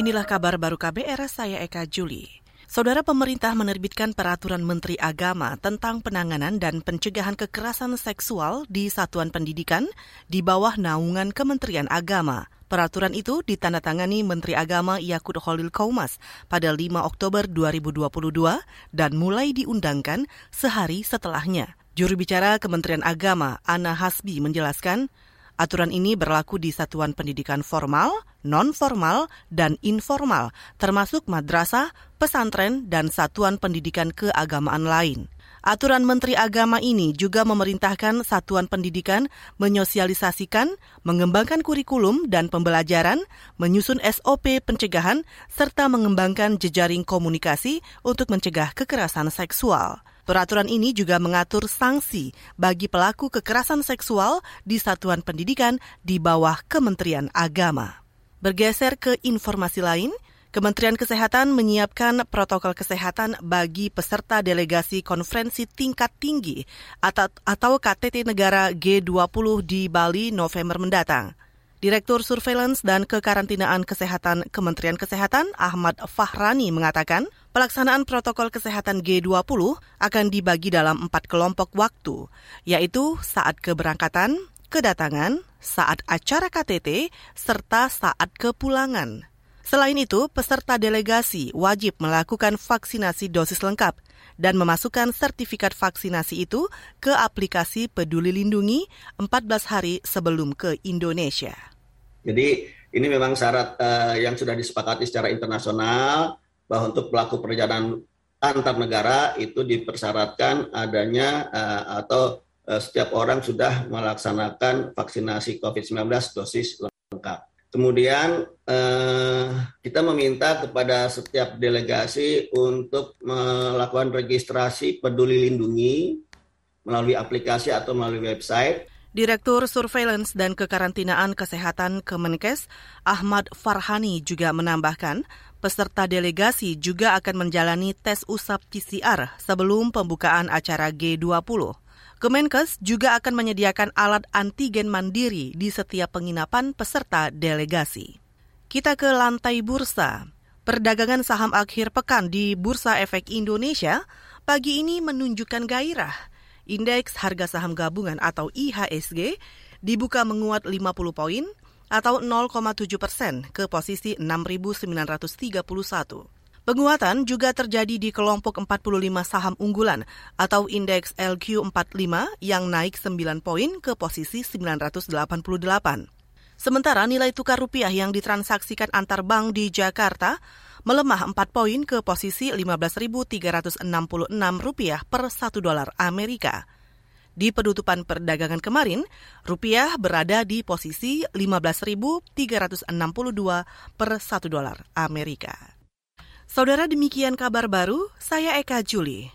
Inilah kabar baru KBR, saya Eka Juli. Saudara pemerintah menerbitkan peraturan Menteri Agama tentang penanganan dan pencegahan kekerasan seksual di satuan pendidikan di bawah naungan Kementerian Agama. Peraturan itu ditandatangani Menteri Agama Yakut Holil Kaumas pada 5 Oktober 2022 dan mulai diundangkan sehari setelahnya. Juru bicara Kementerian Agama, Ana Hasbi, menjelaskan, aturan ini berlaku di satuan pendidikan formal, non-formal, dan informal, termasuk madrasah, pesantren, dan satuan pendidikan keagamaan lain. Aturan Menteri Agama ini juga memerintahkan satuan pendidikan menyosialisasikan, mengembangkan kurikulum dan pembelajaran, menyusun SOP pencegahan, serta mengembangkan jejaring komunikasi untuk mencegah kekerasan seksual. Peraturan ini juga mengatur sanksi bagi pelaku kekerasan seksual di satuan pendidikan di bawah Kementerian Agama. Bergeser ke informasi lain, Kementerian Kesehatan menyiapkan protokol kesehatan bagi peserta delegasi konferensi tingkat tinggi atau, KTT negara G20 di Bali November mendatang. Direktur Surveillance dan Kekarantinaan Kesehatan Kementerian Kesehatan Ahmad Fahrani mengatakan, pelaksanaan protokol kesehatan G20 akan dibagi dalam empat kelompok waktu, yaitu saat keberangkatan, kedatangan, saat acara KTT, serta saat kepulangan. Selain itu, peserta delegasi wajib melakukan vaksinasi dosis lengkap dan memasukkan sertifikat vaksinasi itu ke aplikasi Peduli Lindungi 14 hari sebelum ke Indonesia. Jadi ini memang syarat uh, yang sudah disepakati secara internasional bahwa untuk pelaku perjalanan antar negara itu dipersyaratkan adanya uh, atau uh, setiap orang sudah melaksanakan vaksinasi COVID-19 dosis lengkap. Kemudian eh, kita meminta kepada setiap delegasi untuk melakukan registrasi peduli lindungi melalui aplikasi atau melalui website. Direktur Surveillance dan Kekarantinaan Kesehatan Kemenkes Ahmad Farhani juga menambahkan, peserta delegasi juga akan menjalani tes usap PCR sebelum pembukaan acara G20. Kemenkes juga akan menyediakan alat antigen mandiri di setiap penginapan peserta delegasi. Kita ke lantai bursa. Perdagangan saham akhir pekan di Bursa Efek Indonesia pagi ini menunjukkan gairah. Indeks harga saham gabungan atau IHSG dibuka menguat 50 poin atau 0,7 persen ke posisi 6.931. Penguatan juga terjadi di kelompok 45 saham unggulan atau indeks LQ45 yang naik 9 poin ke posisi 988. Sementara nilai tukar rupiah yang ditransaksikan antar bank di Jakarta melemah 4 poin ke posisi 15.366 rupiah per 1 dolar Amerika. Di penutupan perdagangan kemarin, rupiah berada di posisi 15.362 per 1 dolar Amerika. Saudara demikian kabar baru, saya Eka Juli.